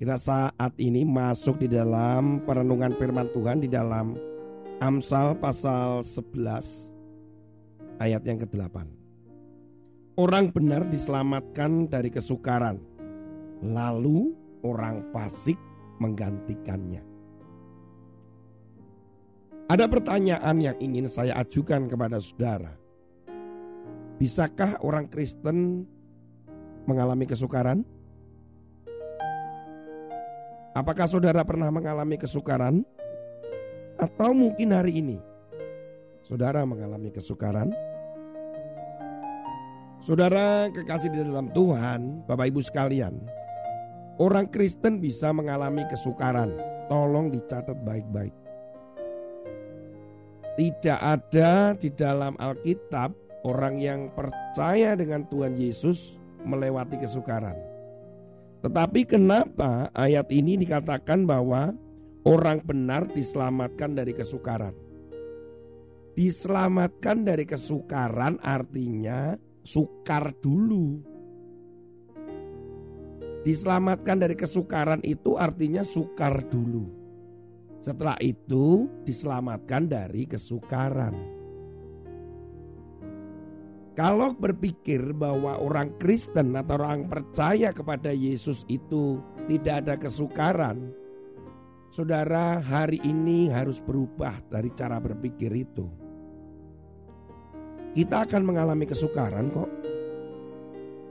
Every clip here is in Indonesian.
Kita saat ini masuk di dalam perenungan firman Tuhan di dalam Amsal pasal 11 ayat yang ke-8 Orang benar diselamatkan dari kesukaran Lalu orang fasik menggantikannya. Ada pertanyaan yang ingin saya ajukan kepada saudara. Bisakah orang Kristen mengalami kesukaran? Apakah saudara pernah mengalami kesukaran? Atau mungkin hari ini saudara mengalami kesukaran? Saudara kekasih di dalam Tuhan, Bapak Ibu sekalian, orang Kristen bisa mengalami kesukaran. Tolong dicatat baik-baik. Tidak ada di dalam Alkitab orang yang percaya dengan Tuhan Yesus melewati kesukaran. Tetapi kenapa ayat ini dikatakan bahwa orang benar diselamatkan dari kesukaran? Diselamatkan dari kesukaran artinya sukar dulu. Diselamatkan dari kesukaran itu artinya sukar dulu. Setelah itu diselamatkan dari kesukaran. Kalau berpikir bahwa orang Kristen atau orang percaya kepada Yesus itu tidak ada kesukaran, saudara hari ini harus berubah dari cara berpikir itu. Kita akan mengalami kesukaran kok.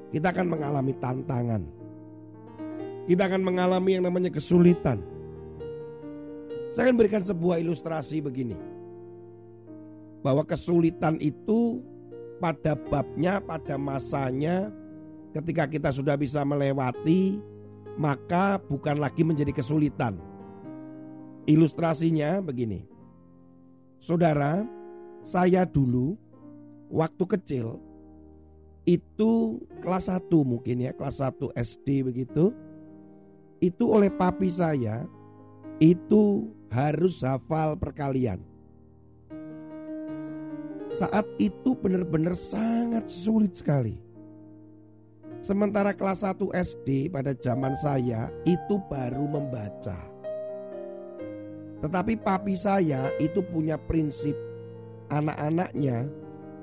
Kita akan mengalami tantangan. Kita akan mengalami yang namanya kesulitan. Saya akan berikan sebuah ilustrasi begini. Bahwa kesulitan itu pada babnya, pada masanya, ketika kita sudah bisa melewati, maka bukan lagi menjadi kesulitan. Ilustrasinya begini, saudara, saya dulu waktu kecil itu kelas 1 mungkin ya, kelas 1 SD begitu. Itu oleh papi saya itu harus hafal perkalian. Saat itu benar-benar sangat sulit sekali. Sementara kelas 1 SD pada zaman saya itu baru membaca. Tetapi papi saya itu punya prinsip anak-anaknya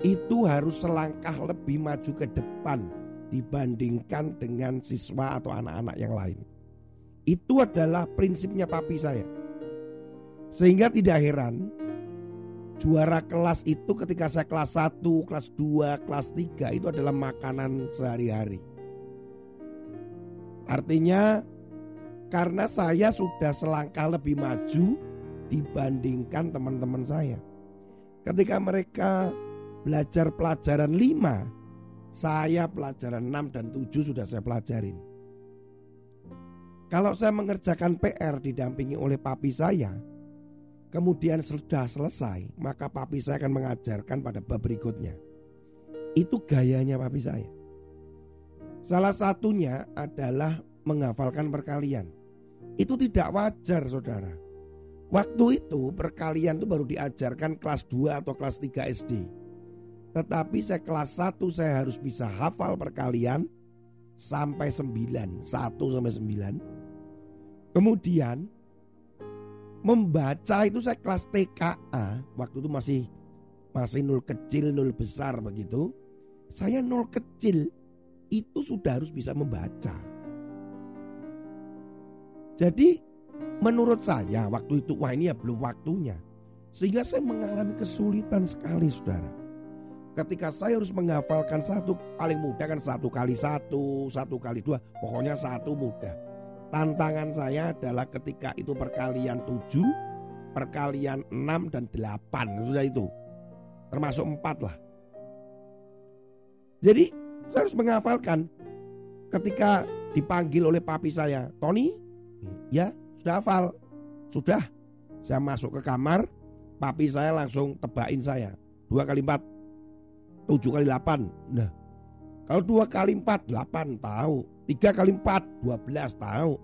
itu harus selangkah lebih maju ke depan dibandingkan dengan siswa atau anak-anak yang lain. Itu adalah prinsipnya papi saya. Sehingga tidak heran juara kelas itu ketika saya kelas 1, kelas 2, kelas 3 itu adalah makanan sehari-hari. Artinya karena saya sudah selangkah lebih maju dibandingkan teman-teman saya. Ketika mereka belajar pelajaran 5, saya pelajaran 6 dan 7 sudah saya pelajarin. Kalau saya mengerjakan PR didampingi oleh papi saya, kemudian sudah selesai, maka papi saya akan mengajarkan pada bab berikutnya. Itu gayanya papi saya. Salah satunya adalah menghafalkan perkalian. Itu tidak wajar saudara. Waktu itu perkalian itu baru diajarkan kelas 2 atau kelas 3 SD. Tetapi saya kelas 1 saya harus bisa hafal perkalian sampai 9, 1 sampai 9. Kemudian membaca itu saya kelas TKA waktu itu masih masih nol kecil nol besar begitu. Saya nol kecil itu sudah harus bisa membaca. Jadi menurut saya waktu itu wah ini ya belum waktunya. Sehingga saya mengalami kesulitan sekali saudara. Ketika saya harus menghafalkan satu paling mudah kan satu kali satu satu kali dua pokoknya satu mudah Tantangan saya adalah ketika itu perkalian 7, perkalian 6 dan 8 sudah itu. Termasuk 4 lah. Jadi saya harus menghafalkan ketika dipanggil oleh papi saya, Tony, ya sudah hafal, sudah. Saya masuk ke kamar, papi saya langsung tebain saya. Dua kali empat, tujuh kali delapan. Nah, kalau dua kali empat, delapan tahu. Tiga kali empat, dua belas tahu.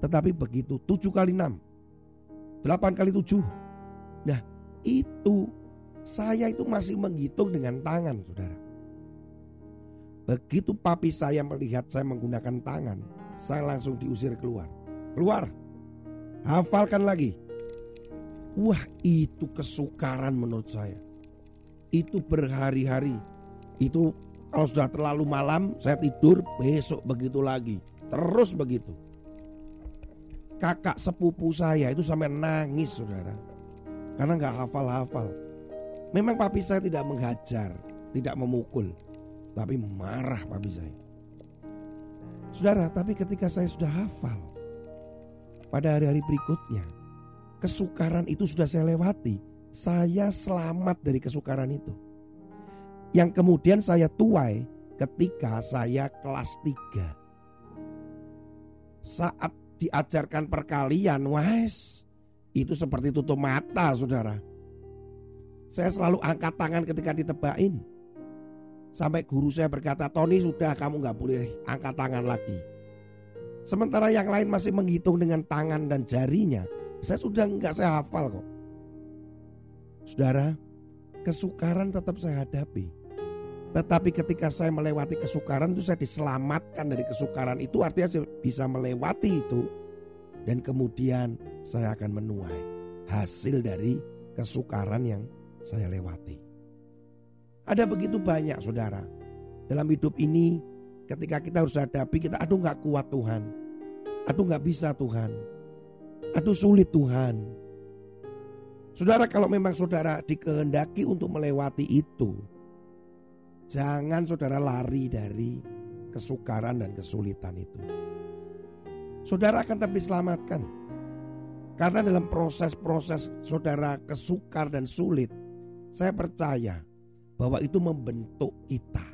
Tetapi begitu tujuh kali enam, delapan kali tujuh. Nah, itu saya itu masih menghitung dengan tangan, saudara. Begitu papi saya melihat saya menggunakan tangan, saya langsung diusir keluar. Keluar, hafalkan lagi. Wah itu kesukaran menurut saya. Itu berhari-hari. Itu kalau sudah terlalu malam saya tidur besok begitu lagi. Terus begitu. Kakak sepupu saya itu sampai nangis saudara. Karena nggak hafal-hafal. Memang papi saya tidak menghajar, tidak memukul. Tapi marah papi saya. Saudara, tapi ketika saya sudah hafal. Pada hari-hari berikutnya kesukaran itu sudah saya lewati. Saya selamat dari kesukaran itu. Yang kemudian saya tuai ketika saya kelas 3. Saat diajarkan perkalian, wes itu seperti tutup mata saudara. Saya selalu angkat tangan ketika ditebain. Sampai guru saya berkata, Tony sudah kamu nggak boleh angkat tangan lagi. Sementara yang lain masih menghitung dengan tangan dan jarinya. Saya sudah nggak saya hafal kok. Saudara, kesukaran tetap saya hadapi. Tetapi ketika saya melewati kesukaran itu saya diselamatkan dari kesukaran itu artinya saya bisa melewati itu dan kemudian saya akan menuai hasil dari kesukaran yang saya lewati. Ada begitu banyak saudara dalam hidup ini ketika kita harus hadapi kita aduh nggak kuat Tuhan, aduh nggak bisa Tuhan, Aduh sulit Tuhan. Saudara kalau memang saudara dikehendaki untuk melewati itu. Jangan saudara lari dari kesukaran dan kesulitan itu. Saudara akan tetap diselamatkan. Karena dalam proses-proses saudara kesukar dan sulit, saya percaya bahwa itu membentuk kita.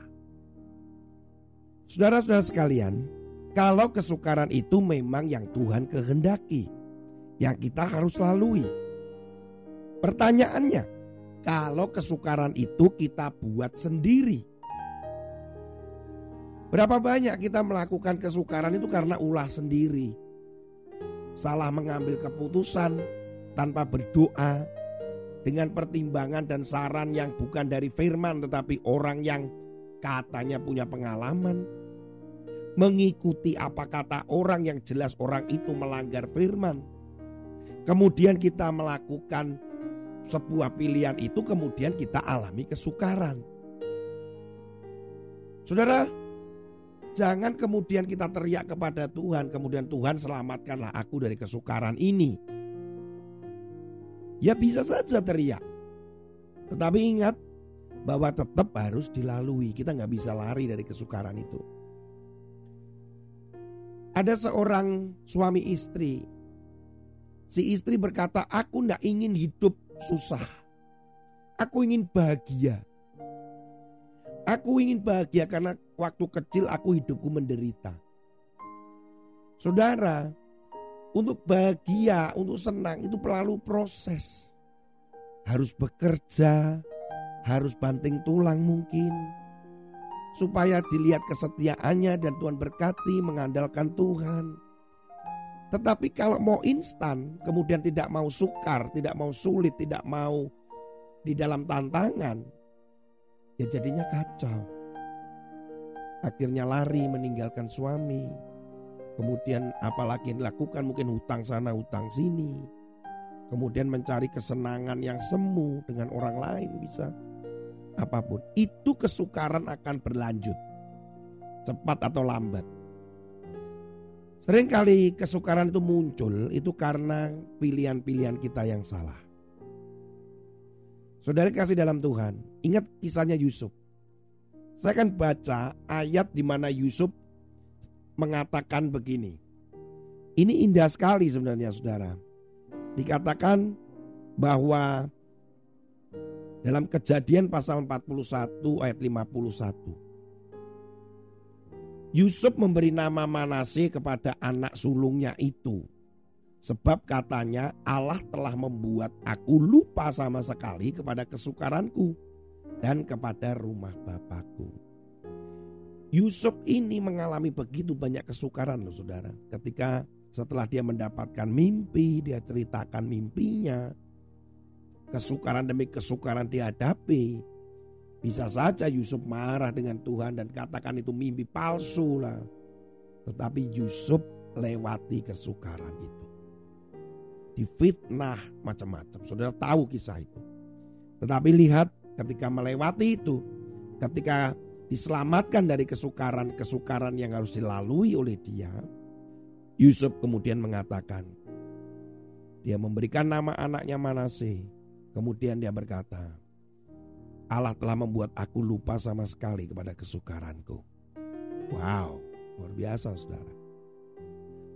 Saudara-saudara sekalian, kalau kesukaran itu memang yang Tuhan kehendaki, yang kita harus lalui. Pertanyaannya, kalau kesukaran itu kita buat sendiri, berapa banyak kita melakukan kesukaran itu karena ulah sendiri, salah mengambil keputusan tanpa berdoa, dengan pertimbangan dan saran yang bukan dari firman tetapi orang yang katanya punya pengalaman, mengikuti apa kata orang yang jelas orang itu melanggar firman. Kemudian kita melakukan sebuah pilihan itu kemudian kita alami kesukaran. Saudara, jangan kemudian kita teriak kepada Tuhan, kemudian Tuhan selamatkanlah aku dari kesukaran ini. Ya bisa saja teriak. Tetapi ingat bahwa tetap harus dilalui. Kita nggak bisa lari dari kesukaran itu. Ada seorang suami istri Si istri berkata, aku tidak ingin hidup susah. Aku ingin bahagia. Aku ingin bahagia karena waktu kecil aku hidupku menderita. Saudara, untuk bahagia, untuk senang itu perlu proses. Harus bekerja, harus banting tulang mungkin. Supaya dilihat kesetiaannya dan Tuhan berkati mengandalkan Tuhan. Tetapi kalau mau instan, kemudian tidak mau sukar, tidak mau sulit, tidak mau di dalam tantangan, ya jadinya kacau. Akhirnya lari meninggalkan suami. Kemudian apalagi yang dilakukan mungkin hutang sana hutang sini. Kemudian mencari kesenangan yang semu dengan orang lain bisa. Apa pun. Itu kesukaran akan berlanjut. Cepat atau lambat. Seringkali kesukaran itu muncul itu karena pilihan-pilihan kita yang salah. Saudara kasih dalam Tuhan, ingat kisahnya Yusuf. Saya akan baca ayat di mana Yusuf mengatakan begini. Ini indah sekali sebenarnya saudara. Dikatakan bahwa dalam kejadian pasal 41 ayat 51. Yusuf memberi nama Manase kepada anak sulungnya itu. Sebab katanya Allah telah membuat aku lupa sama sekali kepada kesukaranku dan kepada rumah Bapakku. Yusuf ini mengalami begitu banyak kesukaran loh saudara. Ketika setelah dia mendapatkan mimpi, dia ceritakan mimpinya. Kesukaran demi kesukaran dihadapi. Bisa saja Yusuf marah dengan Tuhan dan katakan itu mimpi palsu lah. Tetapi Yusuf lewati kesukaran itu difitnah macam-macam. Saudara tahu kisah itu. Tetapi lihat ketika melewati itu, ketika diselamatkan dari kesukaran-kesukaran yang harus dilalui oleh dia, Yusuf kemudian mengatakan, dia memberikan nama anaknya Manase. Kemudian dia berkata, Allah telah membuat aku lupa sama sekali kepada kesukaranku. Wow, luar biasa saudara.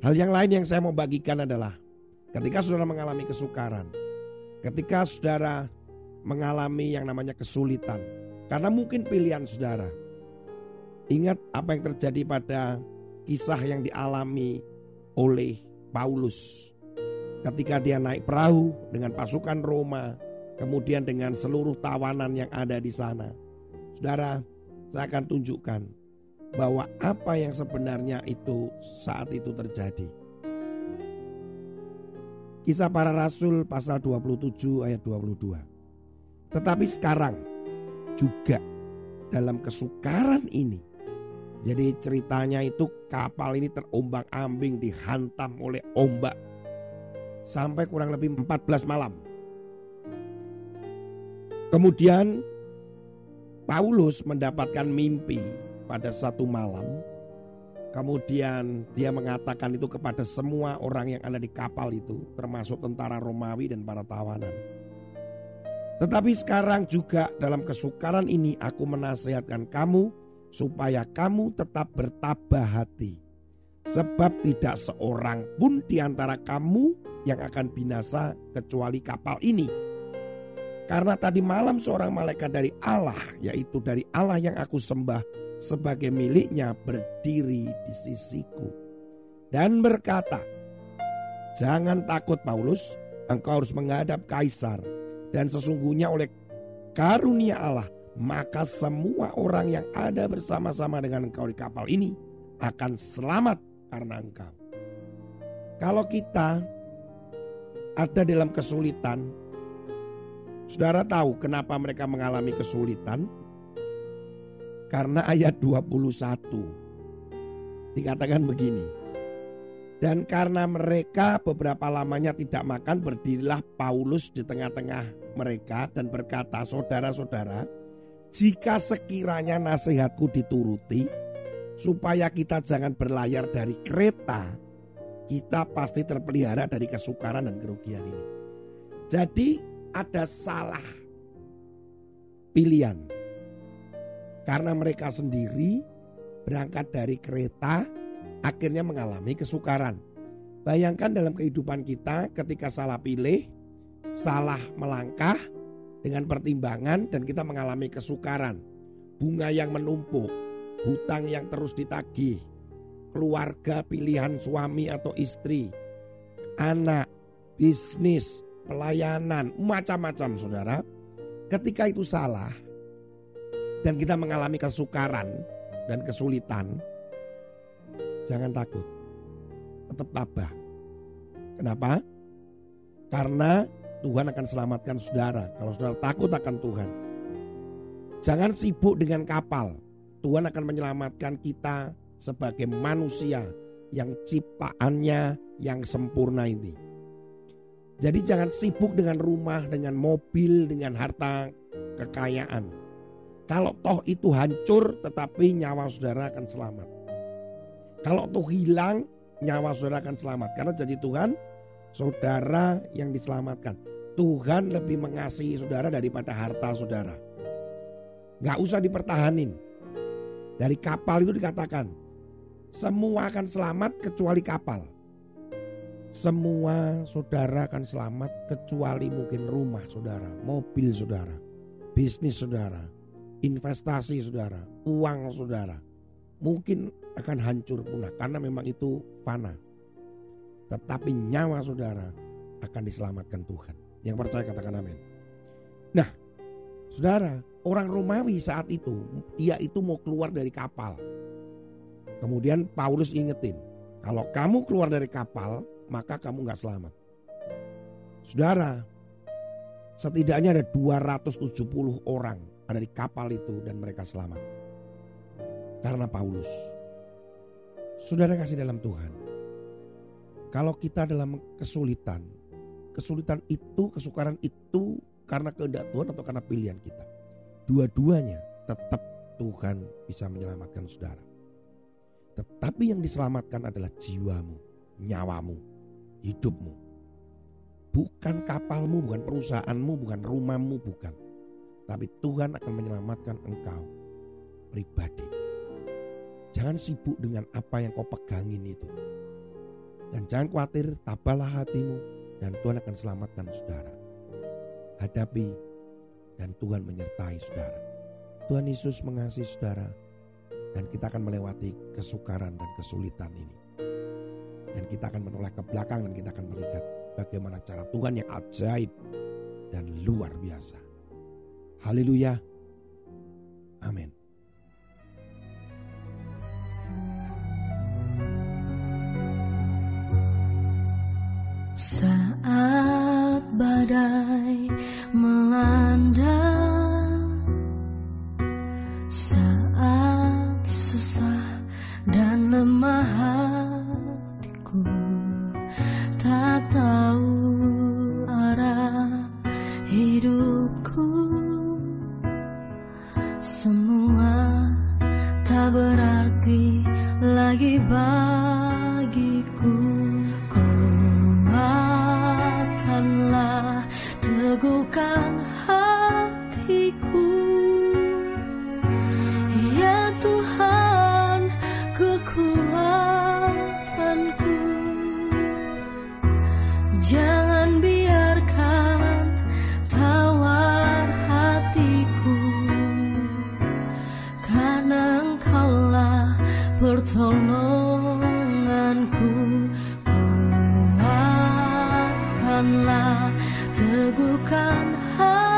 Hal yang lain yang saya mau bagikan adalah Ketika saudara mengalami kesukaran, ketika saudara mengalami yang namanya kesulitan, karena mungkin pilihan saudara. Ingat apa yang terjadi pada kisah yang dialami oleh Paulus ketika dia naik perahu dengan pasukan Roma, kemudian dengan seluruh tawanan yang ada di sana. Saudara, saya akan tunjukkan bahwa apa yang sebenarnya itu saat itu terjadi. Kisah para Rasul pasal 27 ayat 22. Tetapi sekarang juga dalam kesukaran ini. Jadi ceritanya itu kapal ini terombang ambing dihantam oleh ombak. Sampai kurang lebih 14 malam. Kemudian Paulus mendapatkan mimpi pada satu malam Kemudian dia mengatakan itu kepada semua orang yang ada di kapal itu, termasuk tentara Romawi dan para tawanan. Tetapi sekarang juga dalam kesukaran ini aku menasihatkan kamu supaya kamu tetap bertabah hati. Sebab tidak seorang pun di antara kamu yang akan binasa kecuali kapal ini. Karena tadi malam seorang malaikat dari Allah, yaitu dari Allah yang aku sembah, sebagai miliknya berdiri di sisiku. Dan berkata, "Jangan takut, Paulus, engkau harus menghadap kaisar, dan sesungguhnya oleh karunia Allah, maka semua orang yang ada bersama-sama dengan engkau di kapal ini akan selamat karena engkau." Kalau kita ada dalam kesulitan, saudara tahu kenapa mereka mengalami kesulitan? Karena ayat 21 dikatakan begini. Dan karena mereka beberapa lamanya tidak makan berdirilah Paulus di tengah-tengah mereka dan berkata saudara-saudara jika sekiranya nasihatku dituruti supaya kita jangan berlayar dari kereta kita pasti terpelihara dari kesukaran dan kerugian ini. Jadi ada salah pilihan karena mereka sendiri berangkat dari kereta akhirnya mengalami kesukaran. Bayangkan dalam kehidupan kita ketika salah pilih, salah melangkah dengan pertimbangan dan kita mengalami kesukaran. Bunga yang menumpuk, hutang yang terus ditagih, keluarga pilihan suami atau istri, anak, bisnis, pelayanan, macam-macam saudara. Ketika itu salah, dan kita mengalami kesukaran dan kesulitan, jangan takut. Tetap tabah. Kenapa? Karena Tuhan akan selamatkan saudara. Kalau saudara takut akan Tuhan. Jangan sibuk dengan kapal. Tuhan akan menyelamatkan kita sebagai manusia yang ciptaannya yang sempurna ini. Jadi jangan sibuk dengan rumah, dengan mobil, dengan harta kekayaan. Kalau toh itu hancur tetapi nyawa saudara akan selamat. Kalau toh hilang nyawa saudara akan selamat. Karena jadi Tuhan saudara yang diselamatkan. Tuhan lebih mengasihi saudara daripada harta saudara. Gak usah dipertahanin. Dari kapal itu dikatakan semua akan selamat kecuali kapal. Semua saudara akan selamat kecuali mungkin rumah saudara, mobil saudara, bisnis saudara, investasi saudara, uang saudara, mungkin akan hancur punah karena memang itu fana. Tetapi nyawa saudara akan diselamatkan Tuhan. Yang percaya katakan amin. Nah, saudara, orang Romawi saat itu, dia itu mau keluar dari kapal. Kemudian Paulus ingetin, kalau kamu keluar dari kapal, maka kamu nggak selamat. Saudara, setidaknya ada 270 orang ada di kapal itu dan mereka selamat. Karena Paulus. Saudara kasih dalam Tuhan. Kalau kita dalam kesulitan, kesulitan itu, kesukaran itu karena kehendak Tuhan atau karena pilihan kita. Dua-duanya tetap Tuhan bisa menyelamatkan saudara. Tetapi yang diselamatkan adalah jiwamu, nyawamu, hidupmu. Bukan kapalmu, bukan perusahaanmu, bukan rumahmu, bukan. Tapi Tuhan akan menyelamatkan engkau pribadi. Jangan sibuk dengan apa yang kau pegangin itu. Dan jangan khawatir, tabahlah hatimu dan Tuhan akan selamatkan saudara. Hadapi dan Tuhan menyertai saudara. Tuhan Yesus mengasihi saudara dan kita akan melewati kesukaran dan kesulitan ini. Dan kita akan menoleh ke belakang dan kita akan melihat bagaimana cara Tuhan yang ajaib dan luar biasa. Haleluya. Amin. Berarti lagi bagiku. Kuatkanlah, teguhkan pertolonganku Kuatkanlah, teguhkan hati.